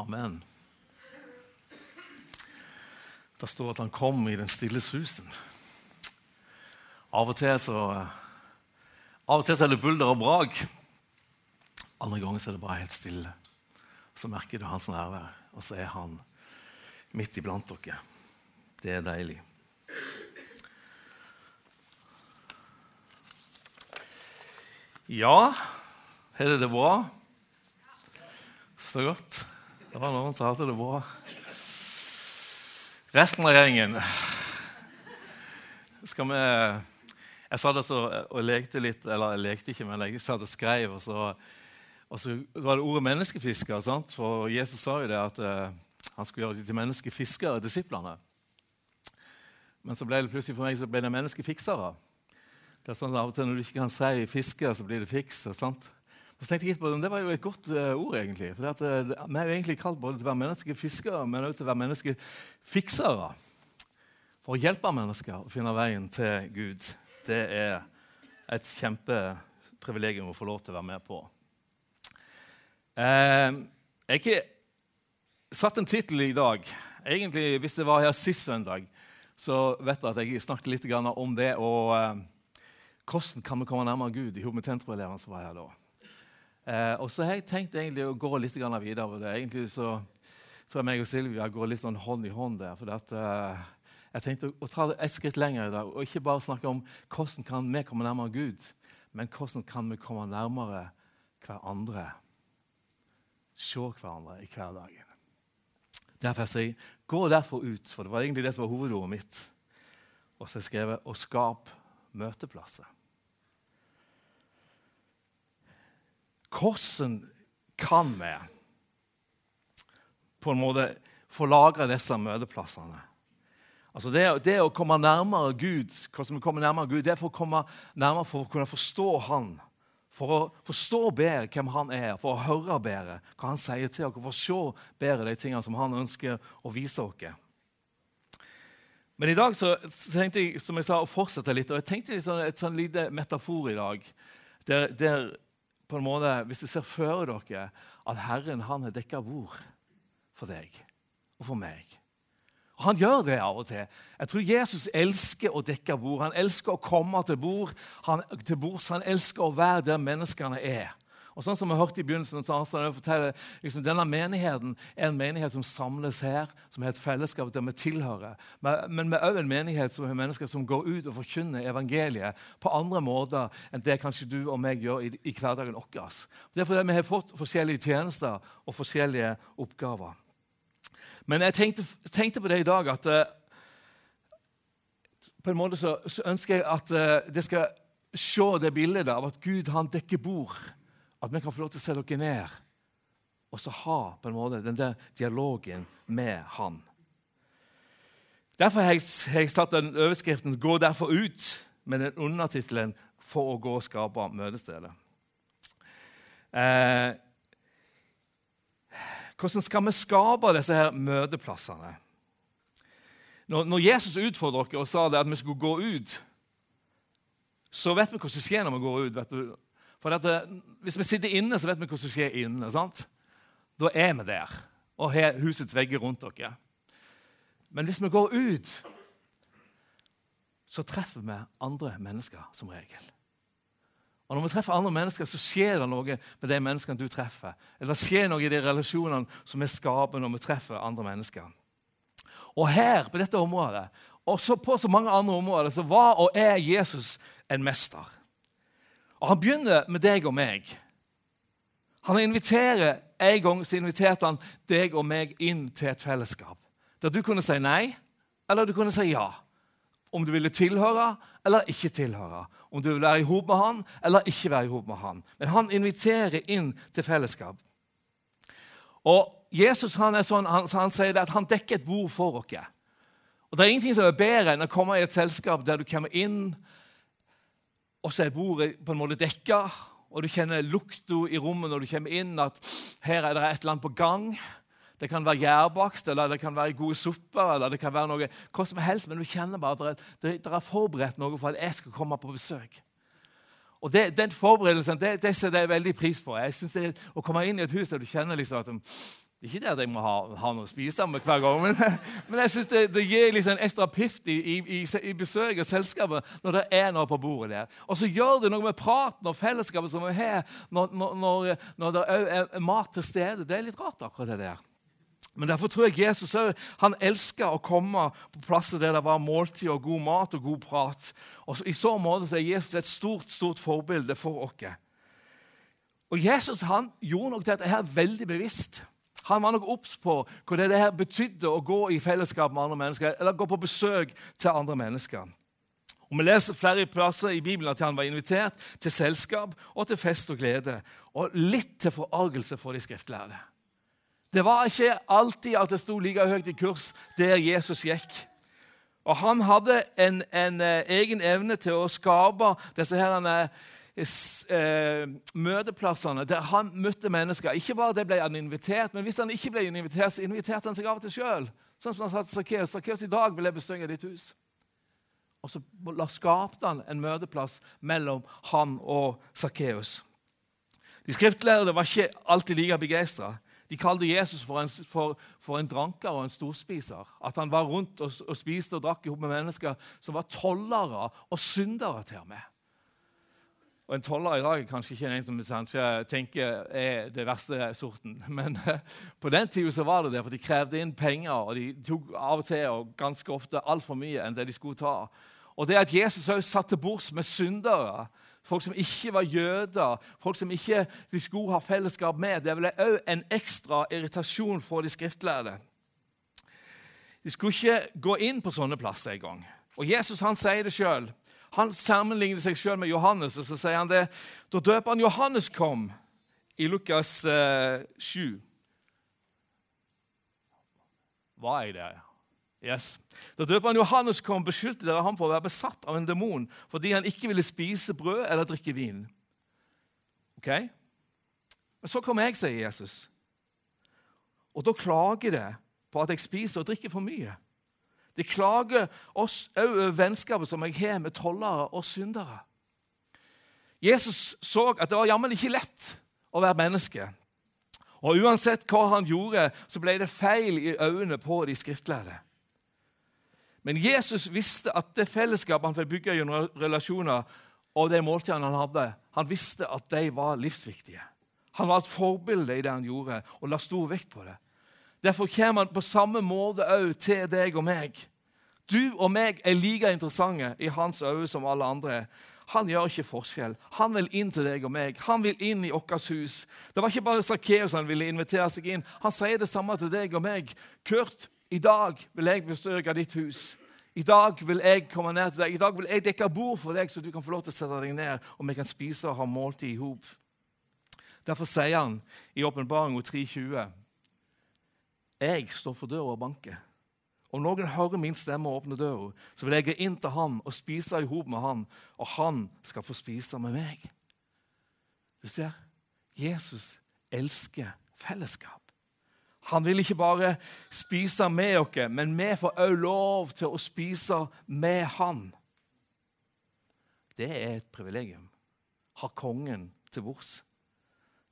Amen. Det står at han kom i den stille susen. Av og til så, av og til så er det bulder og brag. Andre ganger så er det bare helt stille. Så merker du hans nærvær, og så er han midt iblant dere. Det er deilig. Ja, har dere det bra? Så godt. Det var noen som hadde det bra. Resten av gjengen skal vi Jeg satt altså og lekte litt Eller jeg lekte ikke, men jeg satt og skrev. Og så, og så var det ordet 'menneskefisker'. Sant? For Jesus sa jo det at uh, han skulle gjøre dem til menneskefiskere, disiplene. Men så ble det plutselig for meg så ble det menneskefiksere. Det er sånn Av og til når du ikke kan si 'fisker', så blir det 'fiks'. sant? Så tenkte jeg på, Det var jo et godt uh, ord, egentlig. For at, uh, Vi er jo egentlig kalt både til å være menneskefiskere, men også til å være menneskefiksere. For å hjelpe mennesker å finne veien til Gud. Det er et kjempeprivilegium å få lov til å være med på. Uh, jeg har ikke satt en tittel i dag. Egentlig, Hvis det var her sist søndag, så vet jeg at jeg snakket litt om det. og hvordan kan vi komme nærmere Gud i hovedtentroeleven som var her da. Eh, og så har jeg tenkt egentlig å gå litt videre på det. Egentlig så tror jeg meg og Silvia går litt sånn hånd i hånd der. for at, eh, Jeg tenkte å, å ta det et skritt lenger i dag og ikke bare snakke om hvordan kan vi komme nærmere Gud, men hvordan kan vi komme nærmere hverandre. Se hverandre i hverdagen. Derfor jeg sier gå derfor ut, for det var egentlig det som var hovedordet mitt. Og så har jeg skrevet 'og skap møteplasser'. Hvordan kan vi på en måte få lagra disse møteplassene? Altså det, det, å komme nærmere Gud, hvordan vi kommer nærmere Gud, det er for å komme nærmere for å kunne forstå Han. For å forstå bedre hvem Han er, for å høre bedre hva Han sier til oss, for å se bedre de tingene som Han ønsker å vise oss. Men i dag så, tenkte jeg som jeg sa, å fortsette litt. og jeg tenkte litt sånn, et sånn lite metafor i dag. Der, der på en måte, Hvis dere ser for dere at Herren han har dekka bord for deg og for meg og Han gjør det av og til. Jeg tror Jesus elsker å dekke bord. Han elsker å komme til bord, han, til bords. Han elsker å være der menneskene er. Og sånn som vi hørte i begynnelsen, så forteller, liksom, Denne menigheten er en menighet som samles her, som har et fellesskap der vi tilhører. Men, vi er òg en menighet som har mennesker som går ut og forkynner evangeliet på andre måter enn det kanskje du og meg gjør i, i hverdagen vår. Det er fordi vi har fått forskjellige tjenester og forskjellige oppgaver. Men jeg tenkte, tenkte på det i dag at uh, på en måte så, så ønsker jeg at uh, det skal se det bildet av at Gud han dekker bord at vi kan få lov til å se dere ned og så ha på en måte den der dialogen med Han. Derfor har jeg, har jeg satt den overskriften 'Gå derfor ut' med den undertittelen 'For å gå og skape møtestedet'. Eh, hvordan skal vi skape disse her møteplassene? Når, når Jesus utfordret dere og sa det at vi skulle gå ut, så vet vi hva som skjer når vi går ut. vet du. For at, eh, Hvis vi sitter inne, så vet vi hva som skjer inne. sant? Da er vi der og har husets vegger rundt dere. Men hvis vi går ut, så treffer vi andre mennesker som regel. Og Når vi treffer andre mennesker, så skjer det noe med de menneskene du treffer. Eller det skjer noe i de relasjonene som vi skaper når vi treffer andre mennesker. Og her, på dette området, og på så mange andre områder, så var og er Jesus en mester. Og Han begynner med deg og meg. Han inviterer En gang så inviterte han deg og meg inn til et fellesskap. Der du kunne si nei, eller du kunne si ja. Om du ville tilhøre eller ikke tilhøre. Om du ville være i hop med han eller ikke være i hop med han. Men han inviterer inn til fellesskap. Og Jesus han er sånn, han, han sier at han dekker et bord for oss. Og Det er ingenting som er bedre enn å komme i et selskap der du kommer inn og så er bordet på en måte dekka, og du kjenner lukta i rommet når du kommer inn, at her er det et eller annet på gang. Det kan være gjærbakst, eller det kan være gode supper, eller det kan være noe hva som helst, men du kjenner bare at det er forberedt noe for at jeg skal komme på besøk. Og det, Den forberedelsen det, det setter jeg veldig pris på. Jeg synes det Å komme inn i et hus der du kjenner liksom at Ikke det at jeg må ha, ha noe å spise med hver gang, men, men jeg synes det, det, gir liksom en ekstra pift i, i, i besøk og selskapet når det er noe på bordet der. Og så gjør det noe med praten og fellesskapet som vi har når, når, når, det er mat til stede. Det er litt rart, akkurat det der. Men Derfor tror jeg Jesus han elsker å komme på plasser der det var måltid og god mat og god prat. Og I så måte er Jesus et stort stort forbilde for oss. Og Jesus han gjorde nok dette her veldig bevisst. Han var nok obs på hva det her betydde å gå i fellesskap med andre mennesker, eller gå på besøk til andre mennesker. Og Vi leser flere plasser i Bibelen at han var invitert til selskap og til fest og glede, og litt til forargelse for de skriftlærde. Det var ikke alltid at det sto like høyt i kurs der Jesus gikk. Og Han hadde en, en eh, egen evne til å skape disse herrene, eh, møteplassene der han møtte mennesker. Ikke bare det ble han invitert, men hvis han ikke ble invitert, så inviterte han seg av og til sjøl. Sånn som han sa til Sakkeus. Sakkeus, i dag vil jeg bestønge ditt hus. Og så skapte han en møteplass mellom han og Sakkeus. De skriftlærde var ikke alltid like begeistra. De kalte Jesus for en, for, for en, dranker og en storspiser. At han var rundt og, og spiste og drakk sammen med mennesker som var tollere og syndere til og med. Og En toller i dag er kanskje ikke en som kanskje tenker er det verste sorten. Men på den tida så var det det, for de krevde inn penger, og de tok av og til og ganske ofte altfor mye enn det de skulle ta. Og det at Jesus òg satt til bords med syndere, folk som ikke var jøder, folk som ikke de skulle ha fellesskap med, det ble òg en ekstra irritasjon for de skriftlærde. De skulle ikke gå inn på sånne plasser engang. Og Jesus han sier det sjøl. Han sammenligner seg sjøl med Johannes, og så sier han det. Da døperen Johannes kom, i Lukas eh, 7 Var jeg der? Yes. Da døperen Johannes kom, beskyldte dere ham for å være besatt av en demon fordi han ikke ville spise brød eller drikke vin. Ok? Men så kommer jeg, sier Jesus. Og da klager det på at jeg spiser og drikker for mye. De klager oss òg over vennskapet som jeg har med tollere og syndere. Jesus så at det var jammen ikke lett å være menneske. Og uansett hva han gjorde, så ble det feil i øynene på de skriftlærde. Men Jesus visste at det fellesskapet han fikk bygge gjennom relasjoner, og de måltidene han hadde, han visste at de var livsviktige. Han var et forbilde i det han gjorde, og la stor vekt på det. Derfor kommer han på samme måte òg til deg og meg. Du og meg er like interessante i hans øyne som alle andre. Han gjør ikke forskjell. Han vil inn til deg og meg. Han vil inn i vårt hus. Det var ikke bare Sakkeus han ville invitere seg inn. Han sier det samme til deg og meg. Kurt, i dag vil jeg bestyrke ditt hus. I dag vil jeg komme ned til deg. I dag vil jeg dekke bord for deg, så du kan få lov til å sette deg ned og vi kan spise og ha måltid i hop. Derfor sier han i Åpenbaringen 3.20.: Jeg står for døra og banker. Om noen hører min stemme og åpner døra, så vil jeg gå inn til han og spise i hop med han, og han skal få spise med meg. Du ser, Jesus elsker fellesskap. Han vil ikke bare spise med oss, men vi får også lov til å spise med han. Det er et privilegium. Har kongen til bords.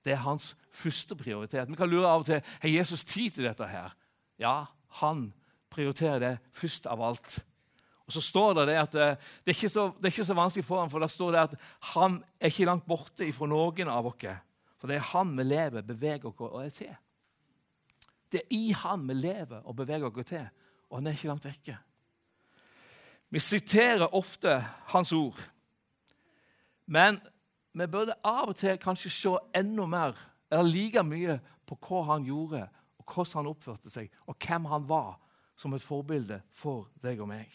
Det er hans første prioritet. Vi kan lure av og til har Jesus tid til dette. her? Ja, han prioriterer det først av alt. Og så står Det det at eh, det er ikke så, er ikke så vanskelig for ham, for der står det at han er ikke langt borte fra noen av oss. For det er han vi lever, beveger oss og er til. Det er i han vi lever og beveger oss til, og han er ikke langt vekke. Vi siterer ofte hans ord, men vi burde av og til kanskje se enda mer, eller like mye, på hva han gjorde, og hvordan han oppførte seg, og hvem han var, som et forbilde for deg og meg.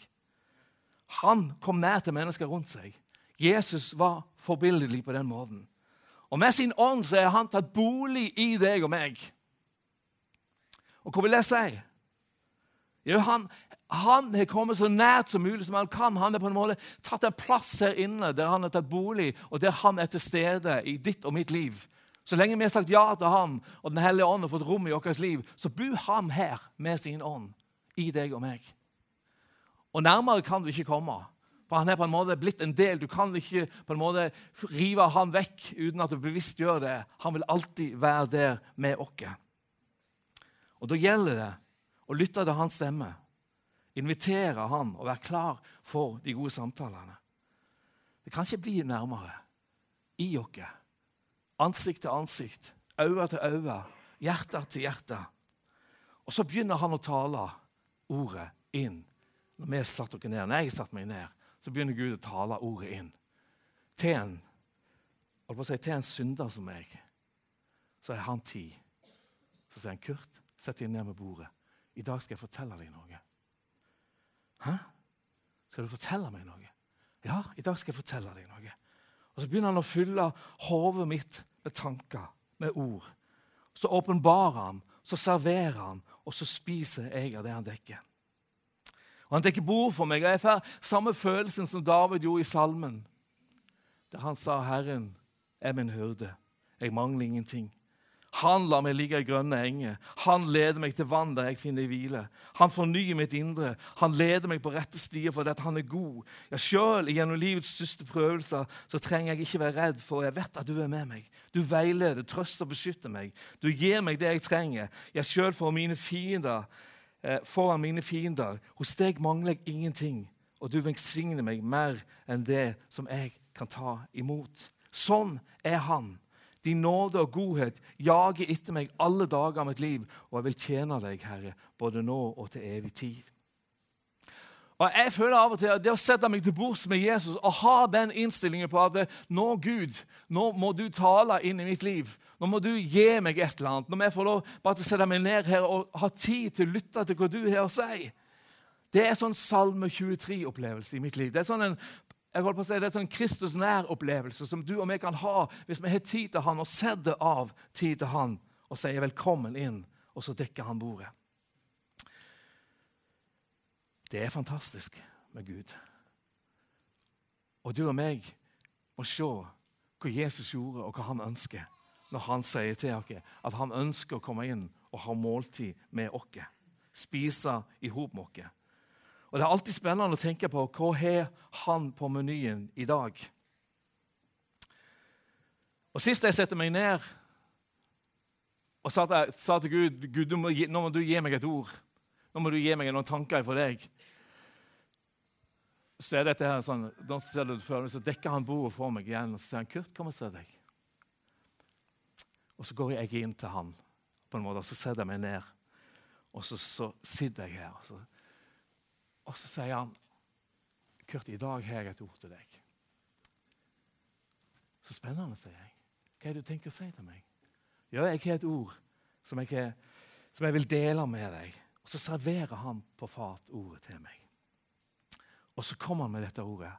Han kom nær til mennesker rundt seg. Jesus var forbilledlig på den måten. Og med sin ånd så er han tatt bolig i deg og meg. Og hva vil det si? Jo, han, han har kommet så nært som mulig som han kan. Han har på en måte tatt en plass her inne der han har tatt bolig, og der han er til stede i ditt og mitt liv. Så lenge vi har sagt ja til ham, og Den hellige ånd har fått rom i vårt liv, så bor han her med sin ånd i deg og meg. Og nærmere kan du ikke komme. For han er på en måte blitt en del. Du kan ikke på en måte rive han vekk uten at du bevisst gjør det. Han vil alltid være der med oss. Og Da gjelder det å lytte til hans stemme, invitere han og være klar for de gode samtalene. Det kan ikke bli nærmere i oss, ansikt til ansikt, øye til øye, hjerte til hjerte. Og så begynner han å tale ordet inn. Når vi satt dere ned, når jeg satte meg ned, så begynner Gud å tale ordet inn. Til en, si, til en synder som meg, så er han ti. Så sier han, 'Kurt, sett deg ned med bordet. I dag skal jeg fortelle deg noe.' Hæ? Skal du fortelle meg noe? Ja, i dag skal jeg fortelle deg noe. Og Så begynner han å fylle hodet mitt med tanker, med ord. Så åpenbarer han, så serverer han, og så spiser jeg av det han dekker. Og Han dekker bord for meg, og jeg får samme følelsen som David gjorde i salmen, der han sa 'Herren er min hyrde, jeg mangler ingenting'. Han lar meg ligge i grønne enger. Han leder meg til vann der jeg finner hvile. Han fornyer mitt indre. Han leder meg på rette stier fordi han er god. Ja, Sjøl gjennom livets største prøvelser så trenger jeg ikke være redd, for jeg vet at du er med meg. Du veileder, trøster og beskytter meg. Du gir meg det jeg trenger. Ja, sjøl for mine fiender, eh, foran mine fiender. Hos deg mangler jeg ingenting, og du velsigner meg mer enn det som jeg kan ta imot. Sånn er han. Din nåde og godhet jager etter meg alle dager av mitt liv, og jeg vil tjene deg, Herre, både nå og til evig tid. Og Jeg føler av og til at det å sette meg til bords med Jesus og ha den innstillingen på at nå, Gud, nå må du tale inn i mitt liv. Nå må du gi meg et eller annet. Nå må jeg få lov bare til å sette meg ned her og ha tid til å lytte til hva du har å si. Det er sånn Salme 23-opplevelse i mitt liv. Det er sånn en jeg holdt på å si, Det er en Kristus nær-opplevelse som du og vi kan ha hvis vi har tid til han og setter av tid til han og sier 'velkommen inn', og så dekker han bordet. Det er fantastisk med Gud. Og du og meg må se hva Jesus gjorde, og hva han ønsker når han sier til oss at han ønsker å komme inn og ha måltid med oss. Spise i hop med oss. Og Det er alltid spennende å tenke på hva har han på menyen i dag. Og Sist jeg setter meg ned og sa til, sa til Gud Gud, må nå må du gi meg et ord. Nå må du gi meg noen tanker for deg. Så er dette her sånn, så dekker han bordet for meg igjen og så sier han, Kurt, kom og se deg. Og så går jeg inn til han, på en måte, og så setter jeg meg ned. Og så, så sitter jeg her. og så og så sier han, 'Kurt, i dag har jeg et ord til deg.' Så spennende, sier jeg. Hva er det du tenker å si til meg? Ja, jeg har et ord som jeg, som jeg vil dele med deg. Og så serverer han på fat ordet til meg. Og så kommer han med dette ordet.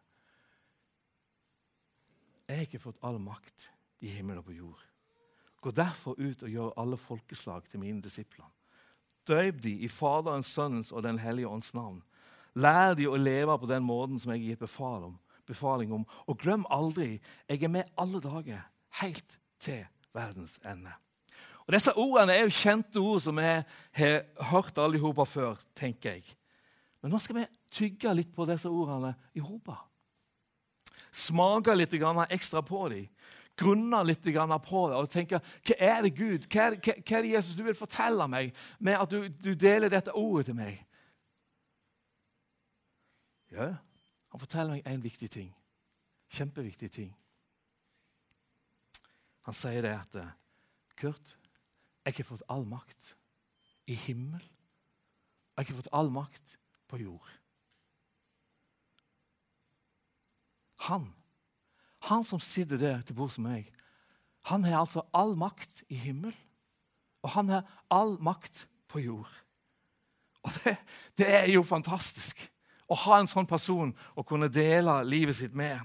Jeg har ikke fått all makt i himmel og på jord. Gå derfor ut og gjør alle folkeslag til mine disipler. Døyp de i Faderens, Sønnens og Den hellige ånds navn Lær de å leve på den måten som jeg gir befaling om. Og glem aldri, jeg er med alle dager, helt til verdens ende. Og Disse ordene er jo kjente ord som vi har hørt alle sammen før, tenker jeg. Men nå skal vi tygge litt på disse ordene i hopa. Smake litt ekstra på dem. Grunne litt på det og tenke hva er det Gud, hva er det, hva er det Jesus du vil fortelle meg med at du, du deler dette ordet til meg? Ja, han forteller meg en viktig ting. Kjempeviktig ting. Han sier det at Kurt, jeg har fått all makt i himmel. Jeg har fått all makt på jord. Han, han som sitter der til bords med meg, han har altså all makt i himmel. Og han har all makt på jord. Og det, det er jo fantastisk å ha en sånn person å kunne dele livet sitt med.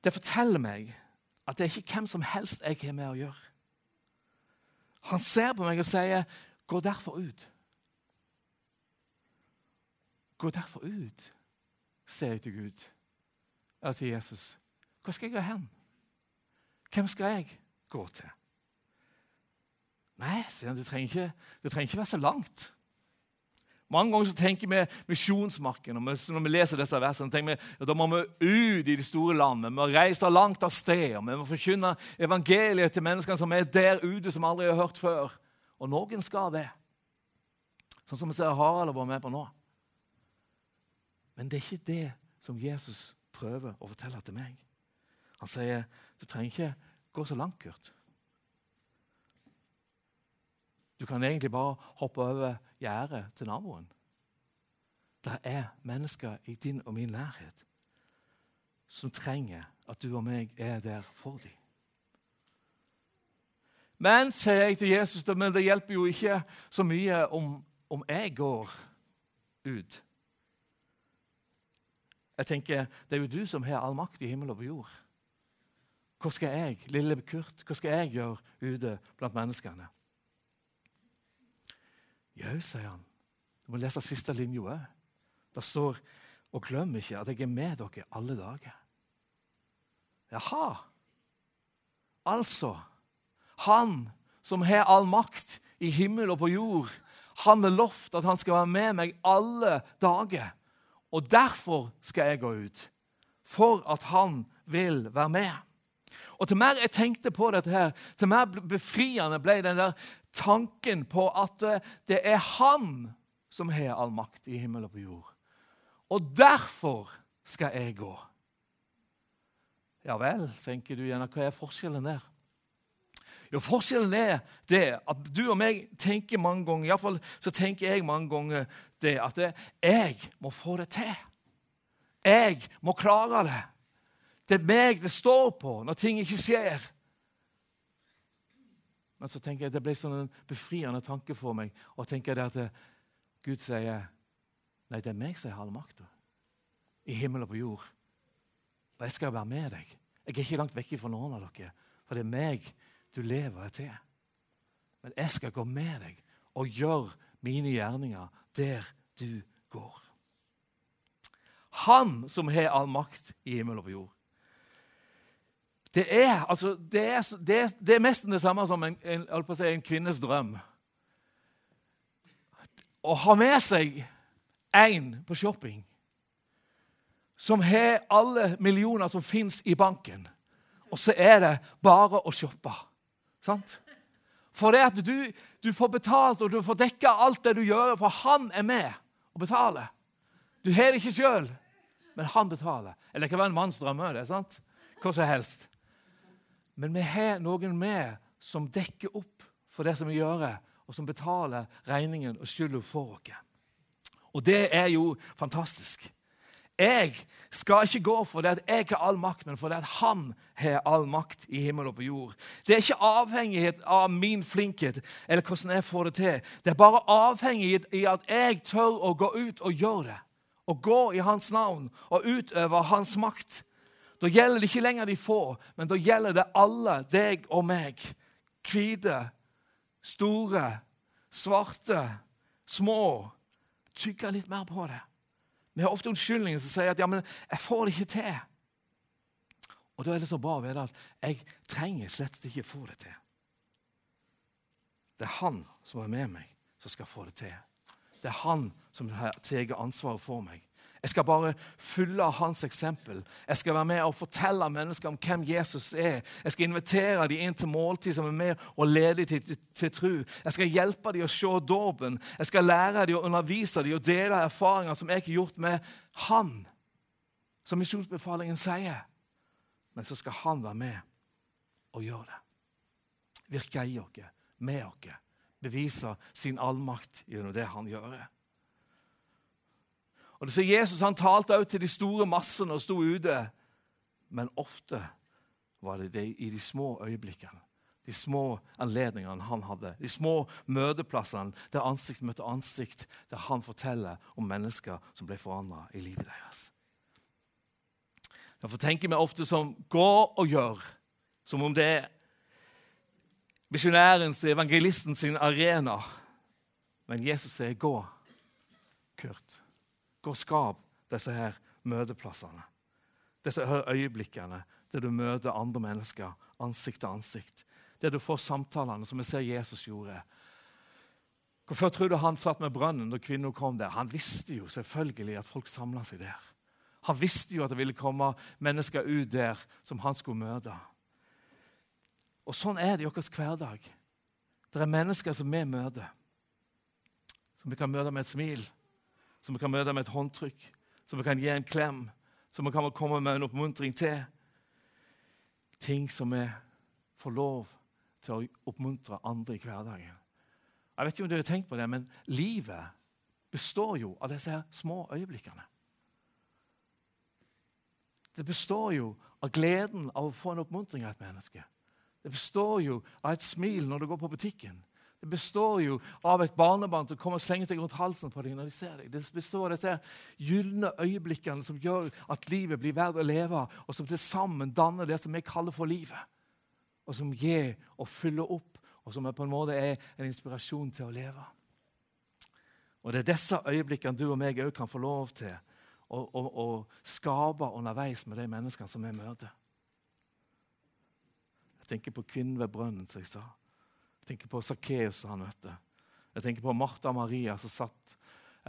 Det forteller meg at det er ikke hvem som helst jeg har med å gjøre. Han ser på meg og sier, 'Gå derfor ut'. Gå derfor ut, sier jeg til Gud eller til Jesus. Hvor skal jeg gå hen? Hvem skal jeg gå til? Nei, sier han, det det trenger ikke være så langt. Mange ganger så tenker vi misjonsmarken. Når vi leser disse versene, tenker vi at da må vi ut i de store land. Vi må reise langt av sted. og Vi må forkynne evangeliet til menneskene som er der ute, som aldri har hørt før. Og noen skal det. Sånn som vi ser Harald har vært med på nå. Men det er ikke det som Jesus prøver å fortelle til meg. Han sier du trenger ikke gå så langt, Kurt. Du kan egentlig bare hoppe over gjerdet til naboen. Det er mennesker i din og min nærhet som trenger at du og meg er der for dem. Men, sier jeg til Jesus, men det hjelper jo ikke så mye om, om jeg går ut. Jeg tenker, Det er jo du som har all makt i himmel og på jord. Hva skal jeg, lille Kurt, hva skal jeg gjøre ute blant menneskene? Jau, sier han. Du må lese siste linja òg. Det står Og glem ikke at jeg er med dere alle dager. Jaha. Altså Han som har all makt i himmel og på jord, han har lovt at han skal være med meg alle dager. Og derfor skal jeg gå ut. For at han vil være med. Og Til mer jeg tenkte på dette, her, til mer befriende ble den der tanken på at eh, det er Han som har all makt i himmel og på jord. Og derfor skal jeg gå. Ja vel, tenker du gjerne. Hva er forskjellen der? Jo, Forskjellen er det at du og meg tenker mange ganger Iallfall så tenker jeg mange ganger det at jeg må få det til. Jeg må klare det. Det er meg det står på når ting ikke skjer. Men så tenker jeg det ble sånn en befriende tanke for meg. Og tenker jeg at Gud sier nei, det er meg som har all makta i himmel og på jord. Og jeg skal være med deg. Jeg er ikke langt vekk fra noen av dere, for det er meg du lever til. Men jeg skal gå med deg og gjøre mine gjerninger der du går. Han som har all makt i himmel og på jord. Det er, altså, det er, det er, det er nesten det samme som en, en, si, en, kvinnes drøm. Å ha med seg én på shopping som har alle millioner som fins i banken, og så er det bare å shoppe. Sant? For det at du, du får betalt og du får dekka alt det du gjør, for han er med og betaler. Du har det ikke sjøl, men han betaler. Eller det kan være en manns det, sant? Hva som helst. Men vi har noen med som dekker opp for det som vi gjør, og som betaler regningen og skylda for oss. Og det er jo fantastisk. Jeg skal ikke gå for det at jeg har all makt, men for det at han har all makt i himmel og på jord. Det er ikke avhengighet av min flinkhet eller hvordan jeg får det til. Det er bare avhengighet i at jeg tør å gå ut og gjøre det. Å gå i hans navn og utøve hans makt. Da gjelder det ikke lenger de få, men da gjelder det alle, deg og meg. Hvite, store, svarte, små. Tygge litt mer på det. Vi har ofte unnskyldninger som sier at ja, men jeg får det ikke til. Og Da er det så bra å vite at jeg trenger slett ikke få det til. Det er han som er med meg, som skal få det til. Det er han som har tatt ansvaret for meg. Jeg skal bare følge hans eksempel. Jeg skal være med og fortelle mennesker om hvem Jesus er. Jeg skal invitere dem inn til måltid som er med og lede dem til, til, tro. Jeg skal hjelpe dem å se dåpen. Jeg skal lære dem og undervise dem og dele erfaringer som jeg har gjort med han, som misjonsbefalingen sier. Men så skal han være med og gjøre det. Virke i oss, med oss. Bevise sin allmakt gjennom det han gjør. Og det ser Jesus han talte også til de store massene og sto ute. Men ofte var det, det i de små øyeblikkene, de små anledningene han hadde, de små møteplassene der ansikt møtte ansikt, der han forteller om mennesker som ble forandra i livet deres. Derfor tenker vi ofte som 'gå og gjør', som om det er misjonærens og evangelisten sin arena. Men Jesus sier 'gå', Kurt. Gå og skap disse her møteplassene. Disse her øyeblikkene der du møter andre mennesker ansikt til ansikt. Der du får samtalene som vi ser Jesus gjorde. Hvorfor tror du han satt med brønnen når kvinnen kom der? Han visste jo selvfølgelig at folk samla seg der. Han visste jo at det ville komme mennesker ut der som han skulle møte. Og Sånn er det i vår hverdag. Det er mennesker som vi møter. Som vi kan møte med et smil, som vi kan møte med et håndtrykk, som vi kan gi en klem, som vi kan komme med en oppmuntring til. Ting som vi får lov til å oppmuntre andre i hverdagen. Jeg vet ikke om dere har tenkt på det, men livet består jo av disse her små øyeblikkene. Det består jo av gleden av å få en oppmuntring av et menneske. Det består jo av et smil når du går på butikken. Det består jo av et barnebarn som kommer og slenger seg rundt halsen på deg når de ser deg. Det består av disse gylne øyeblikkene som gjør at livet blir verdt å leve, og som til sammen danner det som vi kaller for livet. Og som gir og fyller opp og som på en måte er en inspirasjon til å leve. Og Det er disse øyeblikkene du og meg òg kan få lov til å, å, å, skape underveis med de menneskene som vi møter. Jeg tenker på kvinnen ved brønnen, som jeg sa. Tenker på Sakkeus han møtte. Jeg tenker på Martha og Maria som satt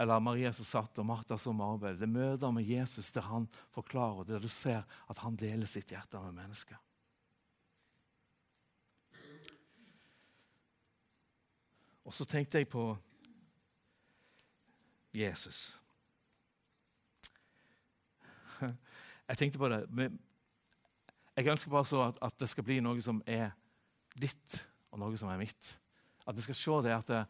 eller Maria som satt, og Martha som arbeidet. Det møter med Jesus der han forklarer, der du ser at han deler sitt hjerte med mennesker. Og så tenkte jeg på Jesus. Jeg tenkte på det Jeg ønsker bare så at, at, det skal bli noe som er ditt, og noe som er mitt. At vi skal se det at det,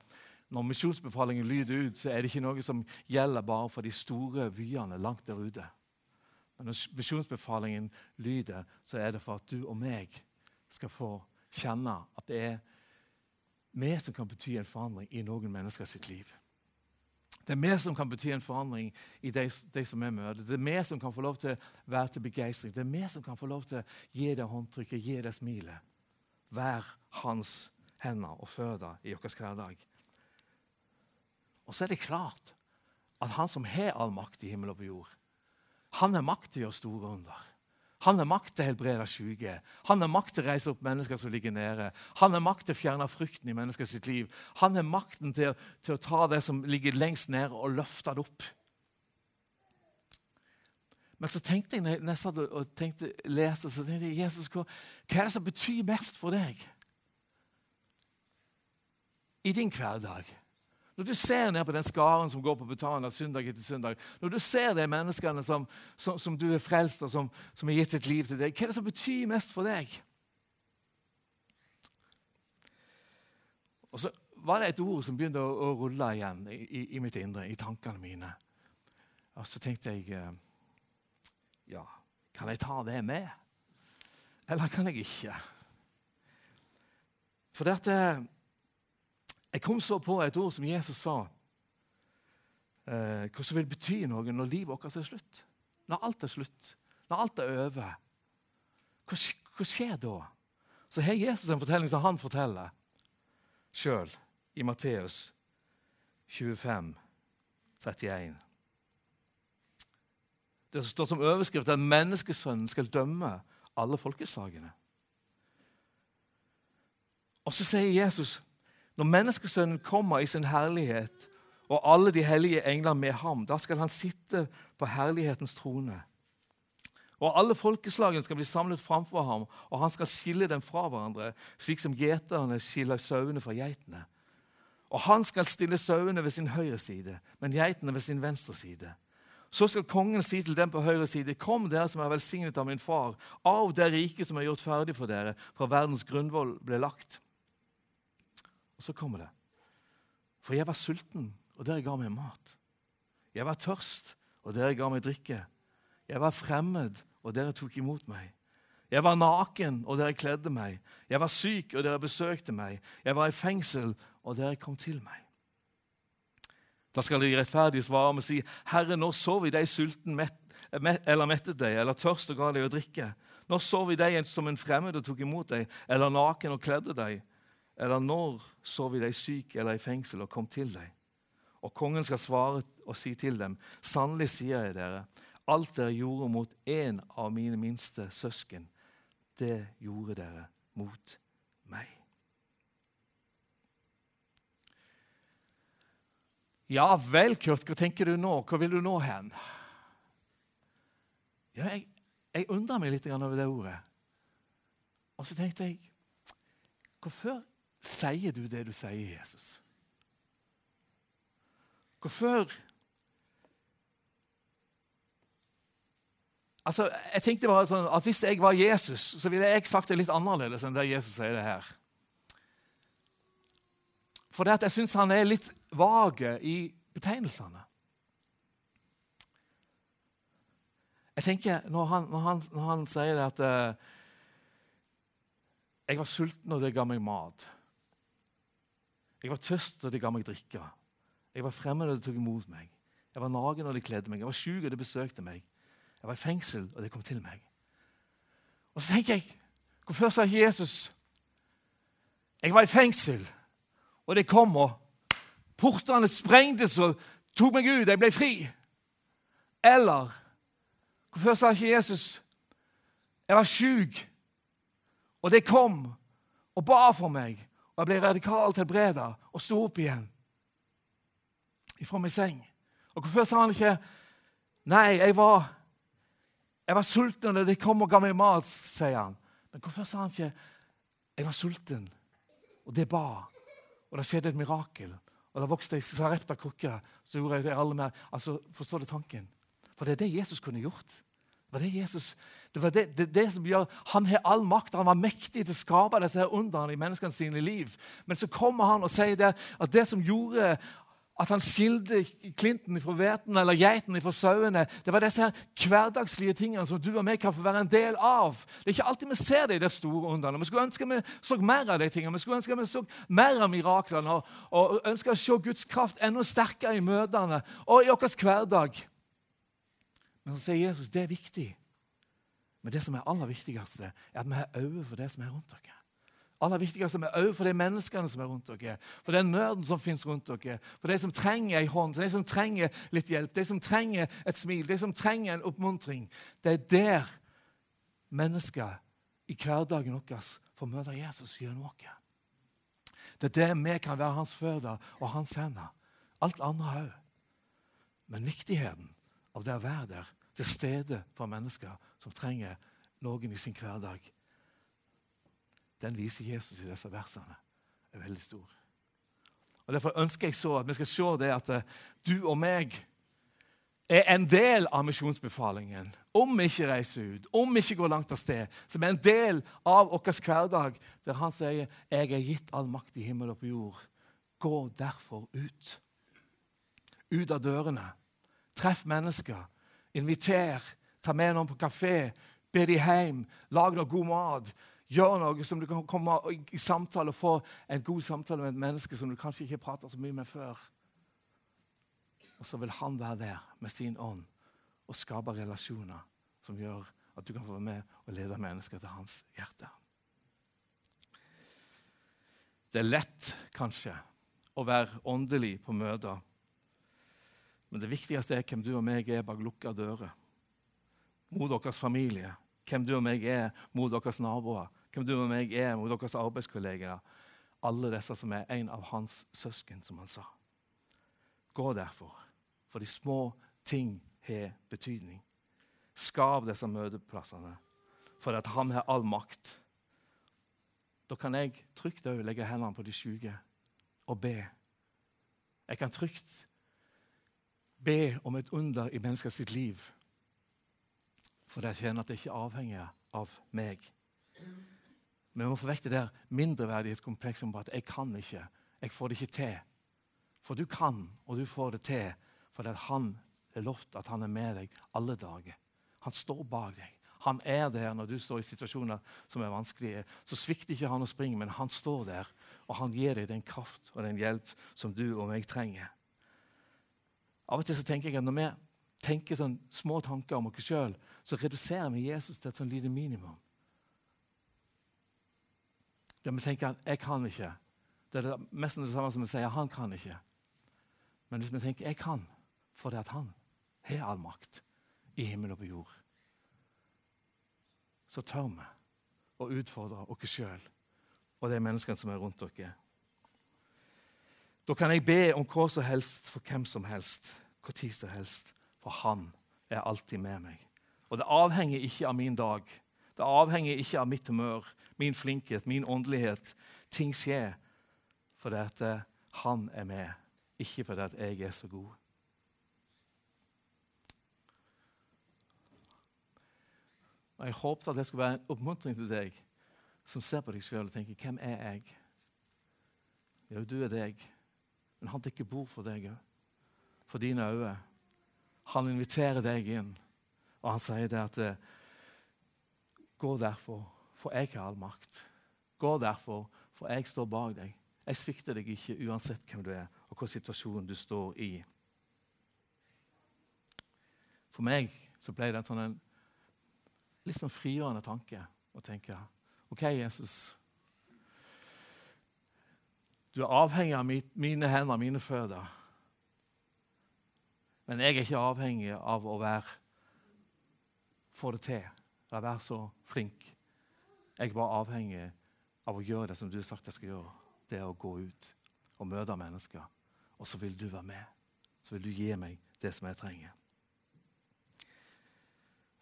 når misjonsbefalingen lyder ut, så er det ikke noe som gjelder bare for de store vyene langt der ute. Men når misjonsbefalingen lyder, så er det for at du og meg skal få kjenne at det er vi som kan bety en forandring i noen mennesker sitt liv. Det er vi som kan bety en forandring i de, de som vi møter. Det er vi som kan få lov til å være til begeistring. Det er vi som kan få lov til å gi det håndtrykket, gi det smilet. Vær hans hender og føtter i vår hverdag. Og så er det klart at han som har all makt i himmel og på jord, han har makt til å gjøre store under. Han har makt til å helbrede syke. Han har makt til å reise opp mennesker som ligger nede. Han har makt til å fjerne frykten i menneskers liv. Han har makten til, til, å ta det som ligger lengst nede, og løfte det opp. Men så tenkte jeg, når jeg satt og tenkte, leste, så tenkte jeg Jesus, hva, hva er det som betyr mest for deg i din hverdag? Når du ser ned på den skaren som går på Betania søndag etter søndag, når du ser de menneskene som, som, som du er frelst og som, som har gitt sitt liv til deg, hva er det som betyr mest for deg? Og så var det et ord som begynte å, å rulle igjen i, i, i, mitt indre, i tankene mine. Og så tenkte jeg eh, Ja, kan jeg ta det med? Eller kan jeg ikke? For dette jeg kom så på et ord som Jesus sa, eh, hva som vil bety noe når livet vårt er slutt. Når alt er slutt, når alt er over. Hva, hva skjer da? Så har Jesus en fortelling som han forteller sjøl i Matteus 25, 31. Det som står som overskrift, er at menneskesønnen skal dømme alle folkeslagene. Og så sier Jesus når menneskesønnen kommer i sin herlighet, og alle de hellige engler med ham, da skal han sitte på herlighetens trone. Og alle folkeslagene skal bli samlet framfor ham, og han skal skille dem fra hverandre, slik som gjeterne skiller sauene fra geitene. Og han skal stille sauene ved sin høyre side, men geitene ved sin venstre side. Så skal kongen si til dem på høyre side.: Kom, dere som er velsignet av min far, av det riket som er gjort ferdig for dere, fra verdens grunnvoll ble lagt. Og så kommer det. For jeg var sulten, og dere ga meg mat. Jeg var tørst, og dere ga meg drikke. Jeg var fremmed, og dere tok imot meg. Jeg var naken, og dere kledde meg. Jeg var syk, og dere besøkte meg. Jeg var i fengsel, og dere kom til meg. Da skal de rettferdige svare med å si, Herre, nå så vi deg sulten met, eller mettet deg, eller tørst og ga deg å drikke. Nå så vi deg som en fremmed og tok imot deg, eller naken og kledde deg. Eller når så vi deg syk eller i fengsel og kom til deg? Og kongen skal svare og si til dem, sannelig sier jeg dere, alt dere gjorde mot en av mine minste søsken, det gjorde dere mot meg. Ja vel, Kurt, hva tenker du nå? Hvor vil du nå hen? Ja, jeg, jeg undrer meg litt over det ordet. Og så tenkte jeg Hvorfor sier du det du sier, Jesus? Hvorfor Altså, jeg tenkte bare sånn at Hvis jeg var Jesus, så ville jeg sagt det litt annerledes enn det Jesus sier det her. For det at jeg syns han er litt vage i betegnelsene. Jeg tenker, Når han, når han, når han sier det at uh, jeg var sulten, og det ga meg mat. Jeg var tørst, og det ga meg drikke. Jeg var fremmed, og det tok imot meg. Jeg var naken, og de kledde meg. Jeg var sjuk, og det besøkte meg. Jeg var i fengsel, og det kom til meg. Og så tenker jeg Hvorfor sa Jesus Jeg var i fengsel, og det kom, og portene sprengtes og tok meg ut. Jeg ble fri. Eller hvorfor sa ikke Jesus Jeg var sjuk, og det kom og ba for meg, og jeg ble radikalt helbreda og sto opp igjen ifra min seng. Og hvorfor sa han ikke Nei, jeg var jeg var sulten, og de kom og ga meg mat, sier han. Men hvorfor sa han ikke 'Jeg var sulten', og det ba, og det skjedde et mirakel? Og det vokste ei sarepta krukke, så gjorde jeg det alle med. Altså, Forstår du tanken? For det er det Jesus kunne gjort. Det var det Jesus, det var det, det, det som gjør, Han har all makt, han var mektig til å skape disse her underne i menneskene sine liv. Men så kommer han og sier det, at det som gjorde at han skilte klinten fra hveten eller geiten fra sauene. Det var disse her hverdagslige tingene som du og meg kan få være en del av. Det er ikke alltid vi ser det i de store underne. Vi skulle ønske vi så mer av de tingene. Vi skulle ønske vi så mer av miraklene og, og ønske å se Guds kraft enda sterkere i møtene og i vår hverdag. Men så sier Jesus det er viktig. Men det som er aller viktigste, er at vi har øye for det som er rundt oss aller viktigste er òg for de menneskene som er rundt dere, for den nøden som finnes rundt dere, for de som trenger en hånd, de som trenger litt hjelp, de som trenger et smil, de som trenger en oppmuntring. Det er der mennesker i hverdagen vår får møte Jesus gjennom oss. Det er der vi kan være hans føtter og hans hender. Alt andre òg. Men viktigheten av det å være der til stede for mennesker som trenger noen i sin hverdag, den viser Jesus i disse versene, er veldig stor. Og Derfor ønsker jeg så at vi skal se det at eh, du og meg er en del av misjonsbefalingen. Om vi ikke reiser ut, om vi ikke går langt av sted, som er en del av vår hverdag, der han sier 'Jeg er gitt all makt i himmel og på jord'. Gå derfor ut. Ut av dørene. Treff mennesker. Inviter. Ta med noen på kafé. Be de hjem. Lag noe god mat. Gjør noe som du kan komme i samtale og få en god samtale med et menneske som du kanskje ikke prater så mye med før. Og så vil han være der med sin ånd og skape relasjoner som gjør at du kan få være med og lede mennesker til hans hjerte. Det er lett, kanskje, å være åndelig på møter. Men det viktigste er hvem du og meg er bak lukka dører. Mot deres familie. Hvem du og meg er mot deres naboer hvem du og meg er mot deres arbeidskollegaer. Alle disse som er en av hans søsken, som han sa. Gå derfor, for de små ting har betydning. Skap disse møteplassene, for at han har all makt. Da kan jeg trygt òg legge hendene på de syke og be. Jeg kan trygt be om et under i menneskers liv. For jeg kjenner at det ikke er avhengig av meg. Men vi må få vekk det der mindreverdighetskomplekset om at 'jeg kan ikke', 'jeg får det ikke til'. For du kan, og du får det til fordi han har lovt at han er med deg alle dager. Han står bak deg. Han er der når du står i situasjoner som er vanskelige. Så svikter ikke han å springe, men han står der, og han gir deg den kraft og den hjelp som du og meg trenger. Av og til så tenker jeg at når vi tenker sånn små tanker om oss sjøl, så reduserer vi Jesus til et sånn lite minimum. Der vi tenker 'jeg kan ikke'. Det er mest det samme som vi sier 'han kan ikke'. Men hvis vi tenker 'jeg kan', fordi at han har all makt i himmel og på jord, så tør vi å utfordre oss sjøl og de menneskene som er rundt dere. Da kan jeg be om hva som helst for hvem som helst, tid som helst, for Han er alltid med meg. Og det avhenger ikke av min dag. Det avhenger ikke av mitt humør, min flinkhet, min åndelighet. Ting skjer fordi at eh, Han er med, ikke fordi at jeg er så god. Og Jeg håpet at det skulle være en oppmuntring til deg som ser på deg sjøl og tenker 'Hvem er jeg?' Jo, du er deg, men han dekker bord for deg òg. For dine øyne. Han inviterer deg inn, og han sier det at eh, Gå derfor, for jeg har all makt. Gå derfor, for jeg står bak deg. Jeg svikter deg ikke uansett hvem du er, og hvilken situasjon du står i. For meg så ble det en sånn en litt sånn frigjørende tanke å tenke OK, Jesus. Du er avhengig av mine hender, mine føtter. Men jeg er ikke avhengig av å være få det til, eller være så flink. Jeg bare avhengig av å gjøre det som du har sagt jeg skal gjøre. Det er å gå ut og møte mennesker. Og så vil du være med. Så vil du gi meg det som jeg trenger.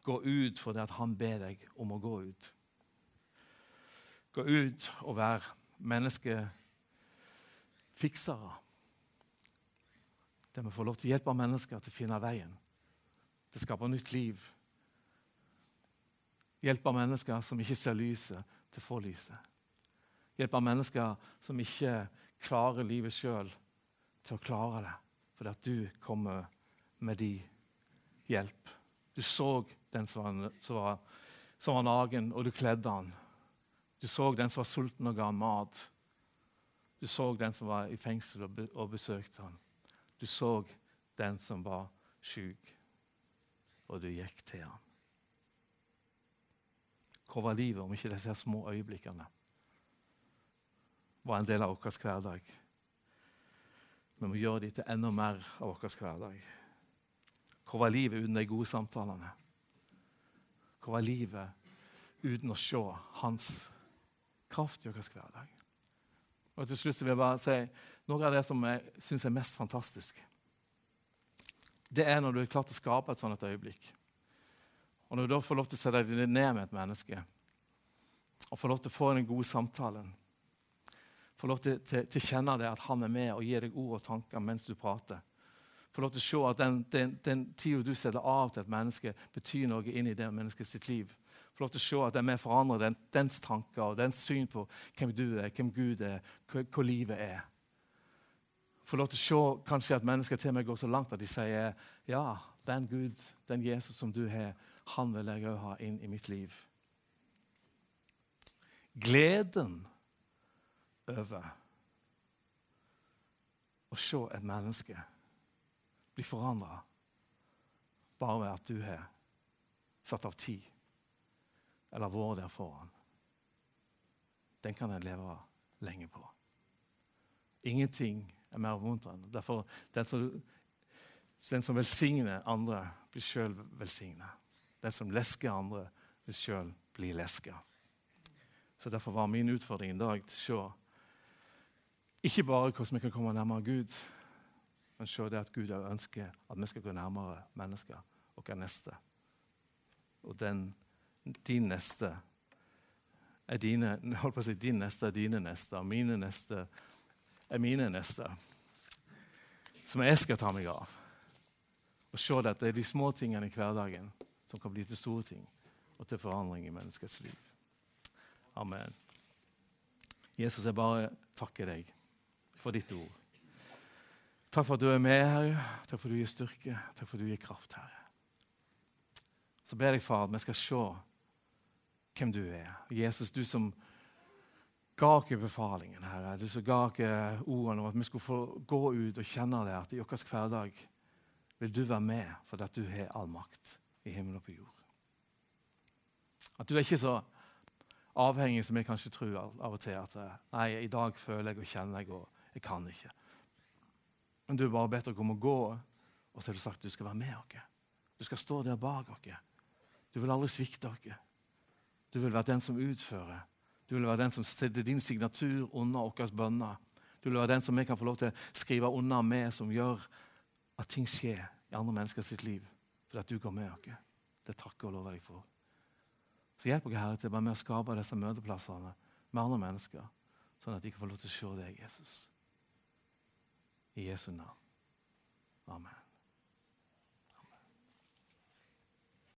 Gå ut fordi at han ber deg om å gå ut. Gå ut og vær menneskefiksere. Der vi får lov til å hjelpe mennesker til å finne veien, til å skape nytt liv. Hjelpe mennesker som ikke ser lyset, til å få lyset. Hjelpe mennesker som ikke klarer livet sjøl, til å klare det, fordi at du kommer med de hjelp. Du så den som var, som var, som var nagen, og du kledde han. Du så den som var sulten og ga han mat. Du så den som var i fengsel og besøkte han. Du så den som var sjuk, og du gikk til han. Hvor var livet om ikke disse små øyeblikkene var en del av vår hverdag? Vi må gjøre dem til enda mer av vår hverdag. Hvor var livet uten de gode samtalene? Hvor var livet uten å se hans kraft i vår hverdag? Og til slutt vil jeg bare si noe av det som jeg syns er mest fantastisk. Det er når du er klart å skape et sånt øyeblikk. Og når du da får lov til å sette deg ned med et menneske og får lov til å få den gode samtalen får lov til å kjenne det at han er med og gir deg ord og tanker mens du prater. får lov til å se at den, den, den tida du setter av til et menneske, betyr noe inn i det menneskets liv. Får lov til å se at det er med å forandre den, dens tanker og dens syn på hvem du er, hvem Gud er, hva, livet er. Får lov til å se kanskje at mennesker til meg går så langt at de sier ja, den Gud, den Jesus som du har, han vil jeg òg ha inn i mitt liv. Gleden over å se et menneske bli forandra bare ved at du har satt av tid eller vært der foran. Den kan en leve lenge på. Ingenting er mer oppmuntrende. Derfor den som, den som velsigner andre, blir sjøl velsignet. Den som lesker andre, vil sjøl bli leska. Så Derfor var min utfordring i dag til å se ikke bare hvordan vi kan komme nærmere Gud, men se det at Gud ønsker at vi skal gå nærmere mennesker og hva neste. Og den, din neste er dine, holdt på å si, din neste er dine neste, og mine neste er mine neste. Som jeg skal ta meg av. Og se at det er de små tingene i hverdagen som kan bli til store ting og til forandring i menneskets liv. Amen. Jesus, jeg bare takker deg for ditt ord. Takk for at du er med, Herre. Takk for at du gir styrke. Takk for at du gir kraft, Herre. Så ber jeg, far, at vi skal se hvem du er. Jesus, du som ga oss befalingen, Herre. Du som ga oss ordene om at vi skulle få gå ut og kjenne det, at i vår hverdag vil du være med fordi at du har all makt i himmelen og på jord. At du er ikke så avhengig som jeg kanskje tror av og til. At nei, i dag føler jeg og kjenner jeg, og jeg kan ikke. Men du er bare bedt oss om å gå, og så har du sagt at du skal være med oss. Du skal stå der bak oss. Du vil aldri svikte oss. Du vil være den som utfører. Du vil være den som setter din signatur under våre bønner. Du vil være den som vi kan få lov til å skrive unna med, som gjør at ting skjer i andre mennesker sitt liv. Fordi at du går med oss. Det takker og lover jeg for. Så hjelp oss, Herre, til med å skape disse møteplassene med andre mennesker, sånn at de kan få lov til å se deg, Jesus. I Jesu navn. Amen.